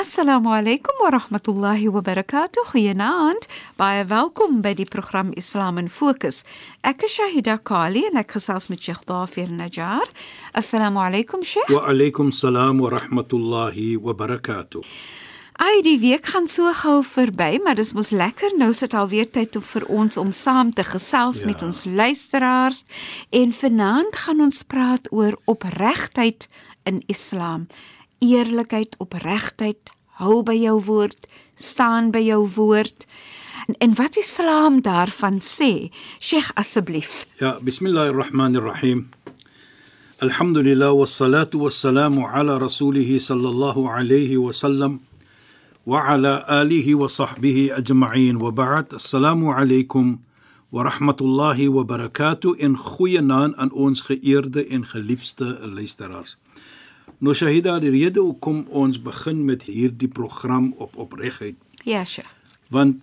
Assalamu alaykum wa rahmatullahi wa barakatuh. Goeienaand. Baie welkom by die program Islam in Fokus. Ek is Shahida Kali en ek gesels met Sheikh Dafir Najjar. Assalamu alaykum Sheikh. Wa alaykum salaam wa rahmatullahi wa barakatuh. Ai, die week gaan so gou verby, maar dis mos lekker. Nou sit alweer tyd om vir ons om saam te gesels ja. met ons luisteraars. En vanaand gaan ons praat oor opregtheid in Islam eerlikheid, opregtheid, hou by jou woord, staan by jou woord. En, en wat die Islam daarvan sê, Sheikh asseblief. Ja, bismillahirrahmanirrahim. Alhamdulillah wassalatu wassalamu ala rasulih sallallahu alayhi wa sallam wa ala alihi wa sahbihi ajma'in wa ba'd. Assalamu alaykum wa rahmatullahi wa barakatuh in goeie naam aan ons geëerde en geliefde luisteraars. Nou Shahida, die rede hoekom ons begin met hierdie program op opregheid. Ja, Sheikh. Want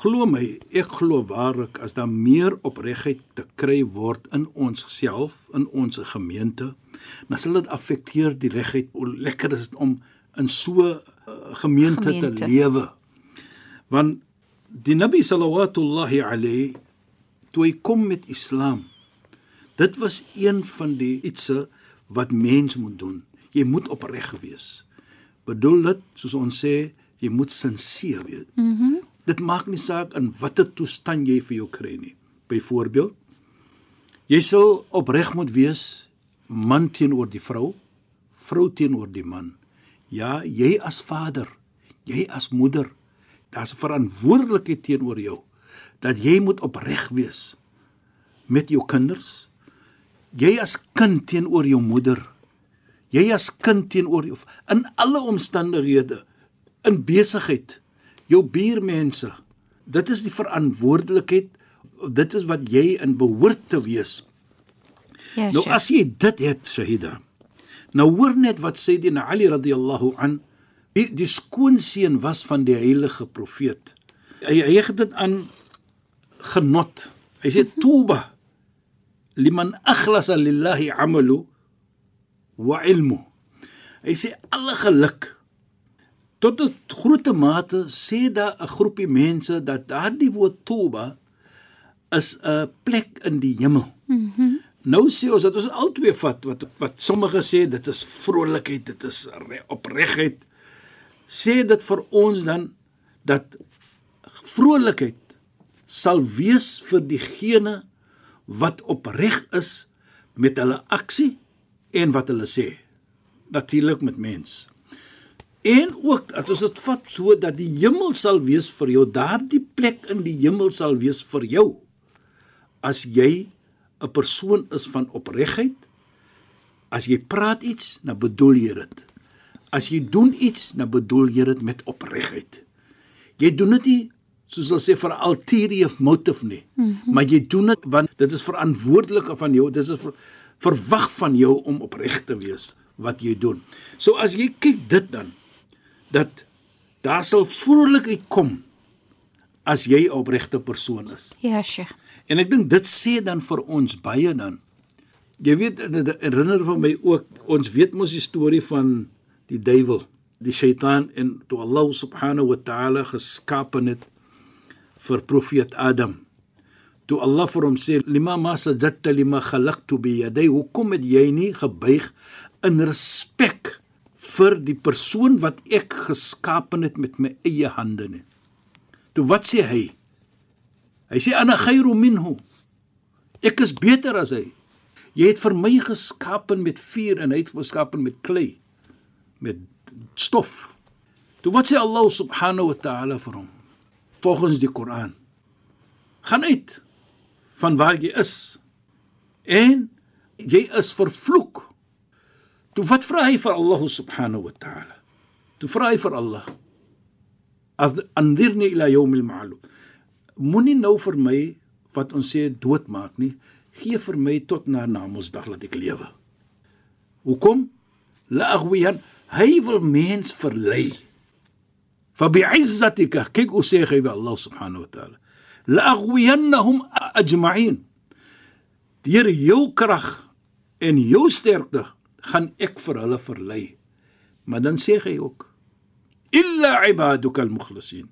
glo my, ek glo waarlik as daar meer opregheid te kry word in ons self, in ons gemeente, dan sal dit affekteer die regheid. Hoe lekker is dit om in so 'n uh, gemeente, gemeente te lewe. Want die Nabi sallallahu alayhi toe hy kom met Islam, dit was een van die ietsie wat mens moet doen. Jy moet opreg wees. Bedoel dit soos ons sê, jy moet sinseer wees. Mhm. Mm dit maak nie saak in watter toestand jy vir jou kry nie. Byvoorbeeld, jy sal opreg moet wees man teenoor die vrou, vrou teenoor die man. Ja, jy as vader, jy as moeder, daar's 'n verantwoordelikheid teenoor jou dat jy moet opreg wees met jou kinders, jy as kind teenoor jou moeder jy as kind teenoor jou in alle omstandighede in besigheid jou buurmense dit is die verantwoordelikheid dit is wat jy in behoort te wees. Ja, nou as jy dit het shahida nou hoor net wat sê die Ali radhiyallahu an die, die skoonseun was van die heilige profeet. Hy hy het dit aan genot. Hy sê tuba liman akhlasa lillahi amalu wa ilmu. Hy sê alle geluk tot 'n groot mate sê daar 'n groepie mense dat daardie woord toba is 'n plek in die hemel. Mm nou sê ons dat ons albei vat wat wat sommige sê dit is vrolikheid, dit is opregheid. Sê dit vir ons dan dat vrolikheid sal wees vir diegene wat opreg is met hulle aksie en wat hulle sê. Natuurlik met mens. En ook dat ons dit vat so dat die hemel sal wees vir jou, daardie plek in die hemel sal wees vir jou as jy 'n persoon is van opregheid. As jy praat iets, dan bedoel jy dit. As jy doen iets, dan bedoel jy dit met opregheid. Jy doen dit nie soos hulle sê vir ulterior motive nie. Mm -hmm. Maar jy doen dit want dit is verantwoordelik van jou. Dit is ver, verwag van jou om opreg te wees wat jy doen. So as jy kyk dit dan dat daar sal vrolikheid kom as jy 'n opregte persoon is. Ja, Sheikh. En ek dink dit sê dan vir ons baie dan. Jy weet dit herinner van my ook ons weet mos die storie van die duiwel, die Satan en toe Allah subhanahu wa ta'ala geskaap het vir profeet Adam. Toe Allah vir hom sê, "Lima ma sajadta lima khalaqtu bi yaday." Hoekom het jy nie gebuig in respek vir die persoon wat ek geskaap het met my eie hande nie? Toe wat sê hy? Hy sê ana khairu minhu. Ek is beter as hy. Jy het vir my geskaap met vuur en hy het geskaap met klei met stof. Toe wat sê Allah subhanahu wa ta'ala vir hom? Volgens die Koran. Gaan uit van waar jy is. En jy is vervloek. Toe wat vra hy vir Allah subhanahu wa ta'ala? Toe vra hy vir Allah: "Andirni ila yawm al-ma'lum." Moenie nou vir my wat ons sê doodmaak nie. Gee vir my tot na Namedsdag laat ek lewe. Hoekom? La aghwiyan, hy wil mens verlei. Bi'izzatika, kyk hoe sê hy by Allah subhanahu wa ta'ala. La aghwiyannahum ajma'in. Deur jou krag en jou sterkte gaan ek vir hulle verlei. Maar dan sê hy ook illa ibaduka al-mukhlasin.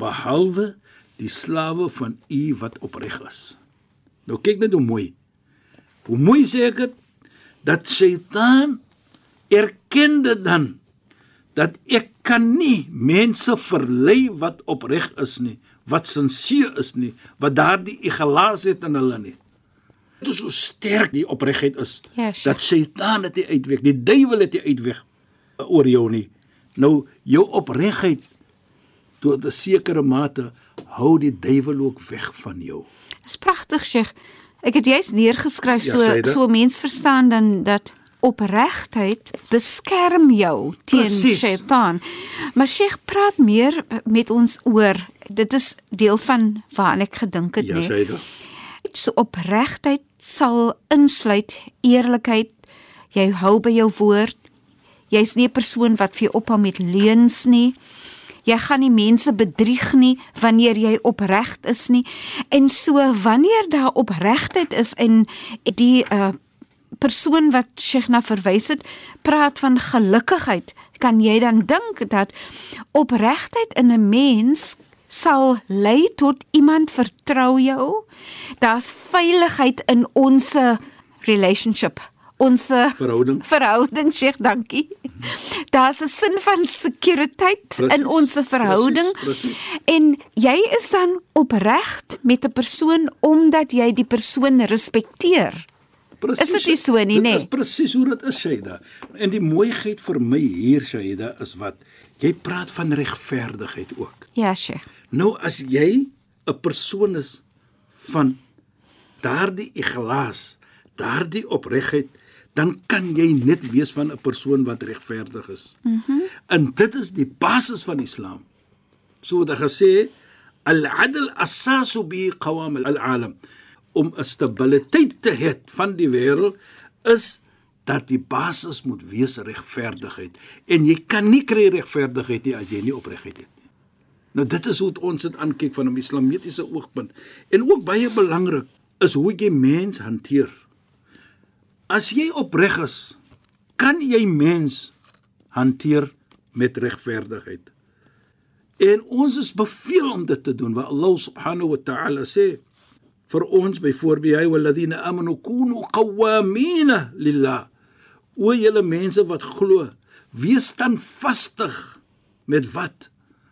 Behalwe die slawe van u wat opreg is. Nou kyk net hoe mooi. Hoe mooi sê ek dit dat Satan erken dit dan dat ek kan nie mense verlei wat opreg is nie, wat sinseer is nie, wat daardie iglaas het in hulle nie. Dit is so sterk die opregheid is Ja, sure. dat Satan dit uitweg, die duiwel nie uitweg oor jou nie. Nou jou opregheid tot 'n sekere mate hou die duiwel ook weg van jou. Dis pragtig, Sheikh. Ek het juist neergeskryf Ja, so dit. so mens verstaan dan dat opregtheid beskerm jou teen. Satan. Maar Sheikh praat meer met ons oor dit is deel van waaraan ek gedink het, Ja, nee. sê dit. So opregtheid sal insluit eerlikheid. Jy hou by jou woord. Jy's nie 'n persoon wat vir jou ophou met leuns nie. Jy gaan nie mense bedrieg nie wanneer jy opreg is nie. En so wanneer daar opregtheid is en die uh persoon wat Sheikh na verwys het, praat van gelukigheid, kan jy dan dink dat opregtheid in 'n mens sal lei tot iemand vertrou jou. Daar's veiligheid in ons relationship. Ons Verhouding. Verhouding, Sheikh, dankie. Daar's 'n sin van sekuriteit Precies, in ons verhouding. precies, precies. En jy is dan opreg met 'n persoon omdat jy die persoon respekteer. Presies, Is dit nie so nie, dit nê? Dis presies hoe dit is, Shaida. En die mooiheid vir my hier, Shaida, is wat jy praat van regverdigheid ook. Ja, Sheikh. Nou as jy 'n persoon is van daardie iglaas, daardie opregheid, dan kan jy net wees van 'n persoon wat regverdig is. Mhm. Mm en dit is die basis van Islam. So dat gesê al-adl asasu bi qawam al-alam om 'n stabiliteit te hê van die wêreld is dat die basis moet wees regverdigheid en jy kan nie kry regverdigheid nie as jy nie opregtheid het nie. Nou dit is hoe ons dit aankyk van 'n islamitiese oogpunt. En ook baie belangrik is hoe jy mens hanteer. As jy opreg is, kan jy mens hanteer met regverdigheid. En ons is beveel om dit te doen wat Allah subhanahu wa ta'ala sê vir ons byvoorbeeld hy walladina amanu kunu qawamina lillah. O julle mense wat glo, wees standvastig met wat?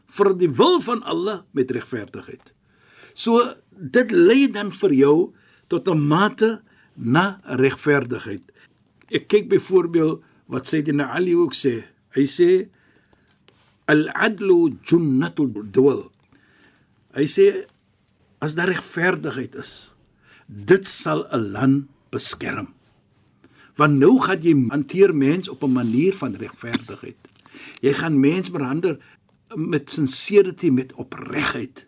vir die wil van Allah met regverdigheid. So dit lei dan vir jou tot 'n mate na regverdigheid. Ek kyk byvoorbeeld wat Sayyidina Ali ook sê. Hy sê al-adlu junnatul dawal. Hy sê as daar regverdigheid is, dit sal 'n land beskerm. Want nou gaan jy hanteer mens op 'n manier van regverdigheid. Jy gaan mens behandel met sincerity, met opregtheid.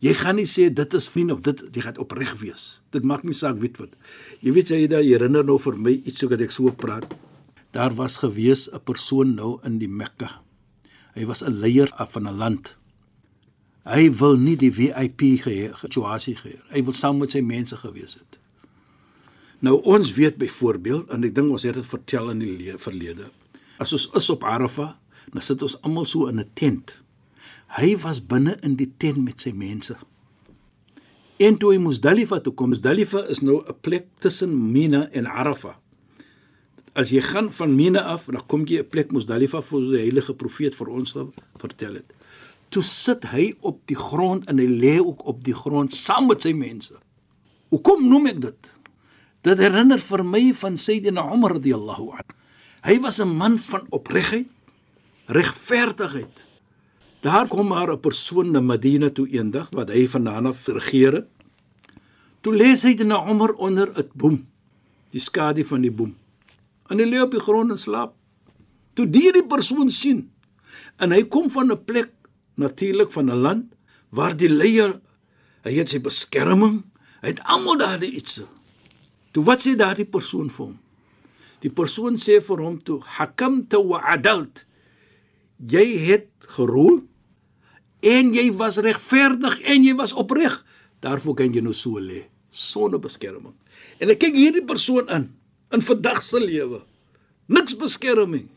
Jy gaan nie sê dit is vriend of dit jy gaan opreg wees. Dit maak nie saak weet wat. Jy weet jy daai herinner nou vir my iets so dat ek so praat. Daar was gewees 'n persoon nou in die Mekka. Hy was 'n leier van 'n land. Hy wil nie die VIP situasie gehê. Hy wil saam met sy mense gewees het. Nou ons weet byvoorbeeld en ek dink ons het dit vertel in die verlede. As ons is op Arafah, dan sit ons almal so in 'n tent. Hy was binne in die tent met sy mense. En toe hy Musdalifa toe kom, Musdalifa is nou 'n plek tussen Mina en Arafah. As jy gaan van Mina af, dan kom jy 'n plek Musdalifa vir die heilige profeet vir ons vertel het. Toe sit hy op die grond en hy lê ook op die grond saam met sy mense. Hoekom noem ek dit? Dit herinner vir my van Sayyidina Umar radhiyallahu anhu. Hy was 'n man van opregtheid, regverdigheid. Daar kom maar 'n persoon na Madina toe eendag wat hy vandaan af regeer het. Toe lê hy dit na Omar onder 'n boom, die skadu van die boom. En hy lê op die grond en slaap. Toe die persoon sien en hy kom van 'n plek natuurlik van 'n land waar die leier hy het sy beskerming, hy het almal daar iets. Toe wat sê daardie persoon vir hom? Die persoon sê vir hom toe hakamta wa adalt. Jy het gerol en jy was regverdig en jy was opreg. Daarvoor kan jy nou so lê sonder beskerming. En ek kyk hierdie persoon in in vandag se lewe. Niks beskerming.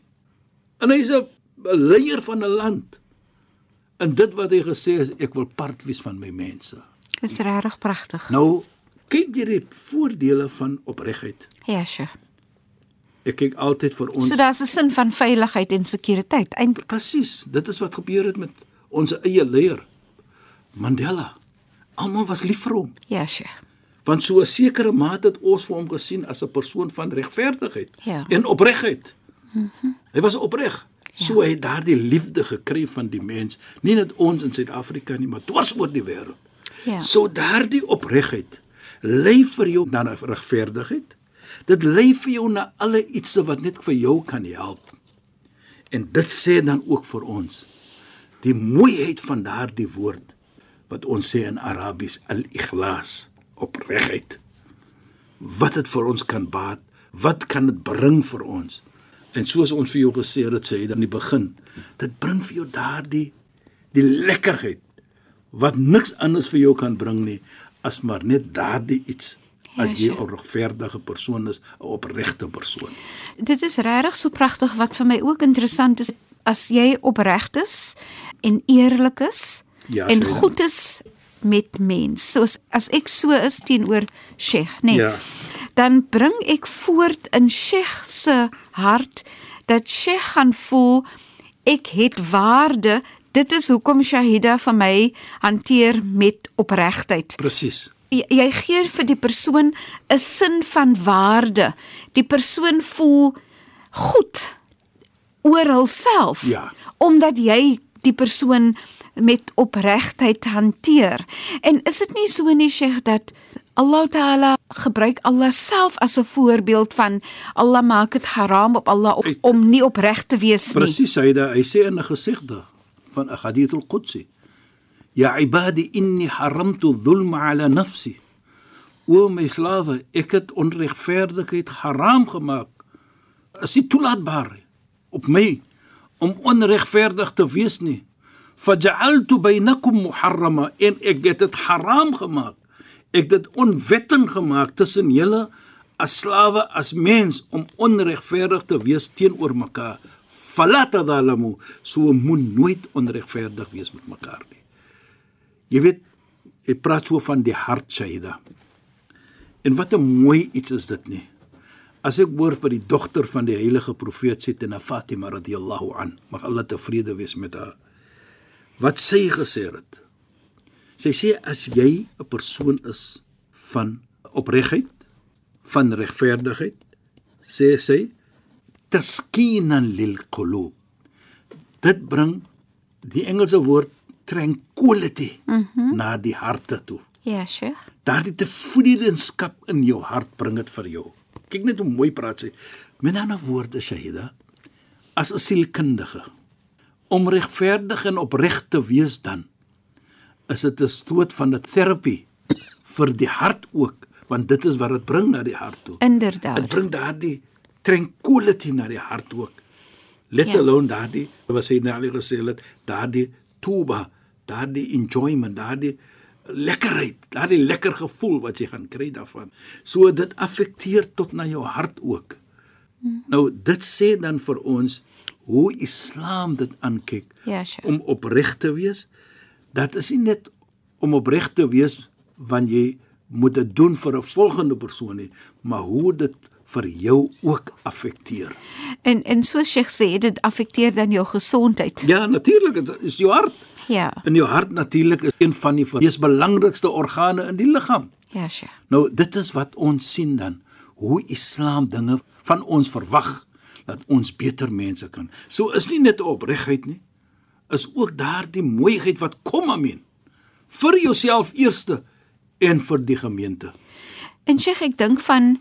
En hy's 'n leier van 'n land. En dit wat hy gesê het, ek wil part wees van my mense. Dis regtig pragtig. Nou kyk jy die voordele van opregheid. Ja, sure. Ek kyk altyd vir ons So daar's 'n sin van veiligheid en sekuriteit. Eintlik Presies, dit is wat gebeur het met ons eie leier Mandela. Almal was lief vir hom, ja, sure. want so 'n sekere mate het ons vir hom gesien as 'n persoon van regverdigheid Ja. en opregheid. Mm -hmm. Hy was opreg. Ja. So het daardie liefde gekry van die mens, nie net ons in Suid-Afrika nie, maar dwars oor die wêreld. Ja. So daardie opregheid lei vir jou na regverdigheid. Dit lei vir jou na alle ietsie wat net vir jou kan help. En dit sê dan ook vir ons die mooiheid van daardie woord wat ons sê in Arabies al-ikhlas, opregheid. Wat dit vir ons kan baat, wat kan dit bring vir ons? En soos ons vir jou gesê het, sê hy dan in die begin, dit bring vir jou daardie die lekkerheid wat niks anders vir jou kan bring nie as maar net daardie iets as jy Ja, 'n regverdige persoon is, 'n opregte persoon. Dit is regtig so pragtig wat vir my ook interessant is as jy opreg is en eerlik is Ja, en Shaila. goed is met mens. Soos as ek so is teenoor Sheikh, nê. Nee, Ja. Dan bring ek voort in Sheikh se hart dat Sheikh gaan voel ek het waarde. Dit is hoekom Shahida vir my hanteer met opregtheid Presies. jy, jy gee vir die persoon 'n sin van waarde. Die persoon voel goed oor hulself Ja. omdat jy die persoon met opregtheid hanteer. En is dit nie so nie Sheikh dat Allah Taala gebruik Allah self as 'n voorbeeld van Allah maak dit haram op Allah op, om nie opreg te wees nie. Presies, hy hy sê in 'n gesigde van 'n hadith al-Qudsi. Ya ibadi inni haramtu dhulma ala nafsi. O my slawe, ek het onregverdigheid haram gemaak. Is nie toelaatbaar op my om onregverdig te wees nie. Faj'altu bainakum muharrama en ek het dit haram gemaak. Ek dit onwettig gemaak tussen julle as slawe as mens om onregverdig te wees teenoor mekaar. Fala tadalamu, so moet nooit onregverdig wees met mekaar nie. Jy weet, jy praat so van die hart, Shaida. En wat 'n mooi iets is dit nie. As ek hoor by die dogter van die heilige profeet Sitna Fatima radhiyallahu an, mag Allah tevrede wees met haar. Wat sy gesê het. Sy sê as jy 'n persoon is van opregheid, van regverdigheid, sê sy taskinan lil qulub. Dit bring die Engelse woord tranquility mm -hmm. na die harte toe. Ja, Sheikh. Daardie tevredenskap in jou hart bring dit vir jou. Kyk net hoe mooi praat sy. Met ander woorde, Shahida, as 'n sielkundige om regverdig en opreg te wees dan is dit 'n stoot van 'n terapie vir die hart ook, want dit is wat dit bring na die hart toe. Dit Inderdaad. bring daardie tranquility na die hart ook. Let Ja. alone daardie wat sy nou al gesê het, daardie tuba, daardie enjoyment, daardie lekkerheid, daardie lekker gevoel wat jy gaan kry daarvan. So dit affekteer tot na jou hart ook. Nou dit sê dan vir ons hoe Islam dit aankyk Ja, Sheikh. om opreg te wees. Dat is nie net om opreg te wees wanneer jy moet dit doen vir 'n volgende persoon nie, maar hoe dit vir jou ook affekteer. En en soos Sheikh sê, dit affekteer dan jou gesondheid. Ja, natuurlik, dit is jou hart. Ja. En jou hart natuurlik is een van die mees belangrikste organe in die liggaam. Ja, Sheikh. Nou dit is wat ons sien dan hoe Islam dinge van ons verwag. dat ons beter mense kan. So is nie net opregheid nie, is ook daardie mooiheid wat kom amen vir jouself eerste en vir die gemeente. En Sheikh, ek dink van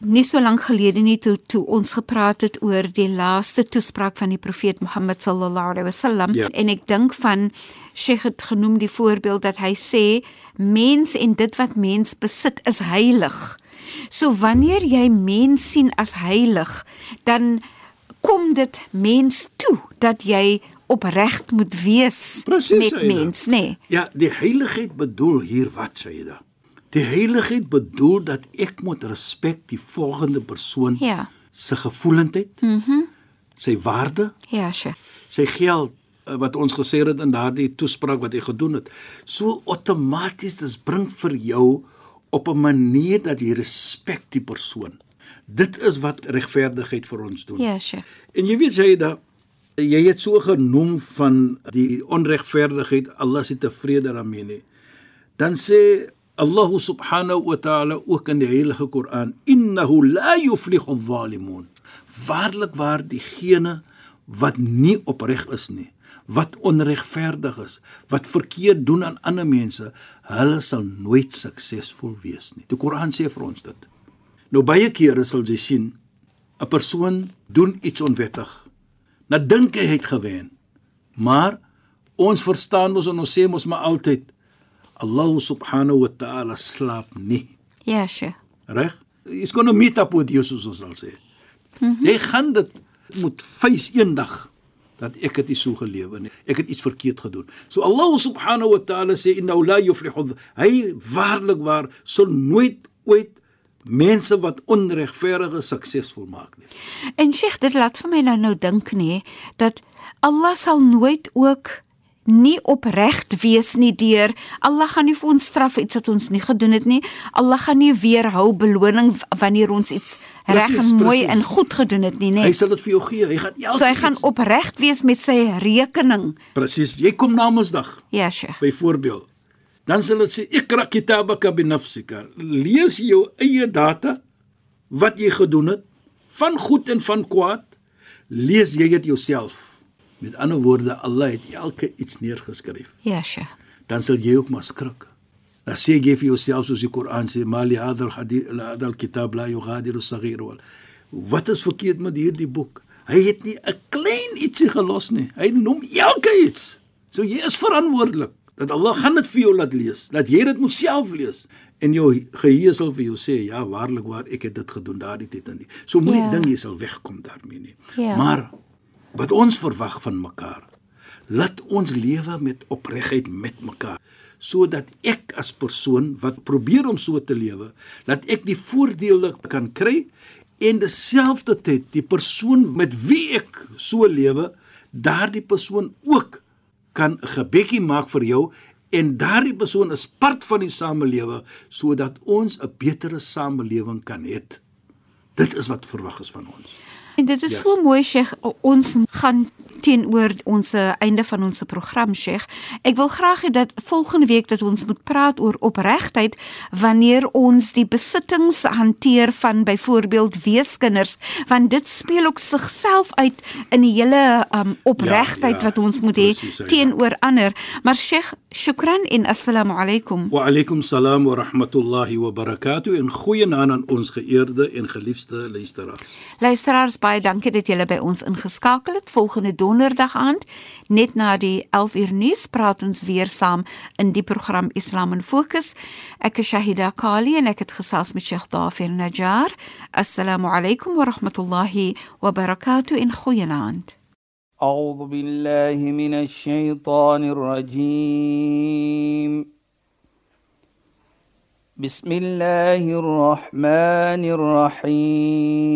nie so lank gelede nie toe toe ons gepraat het oor die laaste toespraak van die profeet Mohammed sallallahu alaihi wasallam Ja. en ek dink van Sheikh het genoem die voorbeeld dat hy sê mens en dit wat mens besit is heilig. So wanneer jy mens sien as heilig, dan kom dit mens toe dat jy opreg moet wees Presies, met Aida. mens, nê? Nee. Ja, die heiligheid bedoel hier wat Saida? Die heiligheid bedoel dat ek moet respek die volgende persoon Ja. se gevoelendheid, mhm, mm sy waarde, Ja, Sheikh. sy geld eh, wat ons gesê het in daardie toespraak wat hy gedoen het. So outomaties dis bring vir jou op 'n manier dat jy respek die persoon. Dit is wat regverdigheid vir ons doen. Ja, Sheikh. En jy weet jy dat jy het so genoem van die onregverdigheid, Allah se tevrede daarmee nie. Dan sê Allah subhanahu wa ta'ala ook in die heilige Koran, innahu la yuflihu adh-dhalimun. Waarlik waar diegene wat nie opreg is nie, wat onregverdig is, wat verkeerd doen aan ander mense, hulle sal nooit suksesvol wees nie. Die Koran sê vir ons dit. Nou baie kere sal jy sien 'n persoon doen iets onwettig. Nou dink hy het gewen. Maar ons verstaan ons en ons sê mos maar altyd Allah subhanahu wa ta'ala slaap nie. Ja, Sheikh. Reg? He's going to meet up with you soos ons sal sê. Mm -hmm. Jy gaan dit moet face eendag dat ek het nie so gelewe nie. Ek het iets verkeerd gedoen. So Allah subhanahu wa ta'ala sê inna la yuflihu. Hy waarlik waar sal nooit ooit mense wat onregverdig suksesvol maak nie. En Sheikh, dit laat vir my nou nou dink nê dat Allah sal nooit ook nie opreg wees nie deur Allah gaan nie vir ons straf iets wat ons nie gedoen het nie. Allah gaan nie weerhou beloning wanneer ons iets reg en mooi presies. en goed gedoen het nie, Hy nê. sal dit vir jou gee. Hy gaan elke So hy gaan opreg wees met sy rekening. Presies. Jy kom na Mondsdag Ja, Sheikh. byvoorbeeld. Dan sal dit sê ikra kitabaka bi nafsika. Lees jou eie data wat jy gedoen het van goed en van kwaad. Lees jy dit jouself. Met ander woorde, Allah het elke iets neergeskryf. Ja, Sheikh. Dan sal jy ook maar skrik. Dan sê jy vir jouself soos die Koran sê, "Mali hadal hadith la hadal kitab la yughadiru saghir wal." Wat is verkeerd met hierdie boek? Hy het nie 'n klein ietsie gelos nie. Hy noem elke iets. So jy is verantwoordelik dat Allah gaan dit vir jou laat lees, dat jy dit moet self lees en jou geheue sal vir jou sê, "Ja, waarlik waar ek het dit gedoen daardie tyd en die." So moenie Ja. dink jy sal wegkom daarmee nie. Ja. Maar wat ons verwag van mekaar laat ons lewe met opregtheid met mekaar sodat ek as persoon wat probeer om so te lewe dat ek die voordele kan kry en terselfdertyd die persoon met wie ek so lewe daardie persoon ook kan 'n gebedjie maak vir jou en daardie persoon is part van die samelewe sodat ons 'n betere samelewing kan hê dit is wat verwag is van ons En dit is Ja. so mooi Sheikh, ons gaan teenoor ons eh, einde van ons program Sheikh. Ek wil graag hê dat volgende week dat ons moet praat oor opregtheid wanneer ons die besittings hanteer van byvoorbeeld weeskinders, want dit speel ook sigself uit in die hele um, opregtheid ja, wat ons moet hê ja. teenoor ander. Maar Sheikh, shukran en assalamu alaykum. Wa alaykum salaam wa rahmatullahi wa barakatuh en goeienaand aan ons geëerde en geliefde luisteraars. Luisteraars, baie dankie dat julle by ons ingeskakel het. Volgende donderdag aand, net na die 11 uur nuus, praat ons weer saam in die program Islam in Fokus. Ek is Shahida Kali en ek het gesels met Sheikh Dafir Najjar. Assalamu alaykum wa rahmatullahi wa barakatuh en goeienaand. أعوذ بالله من الشيطان الرجيم بسم الله الرحمن الرحيم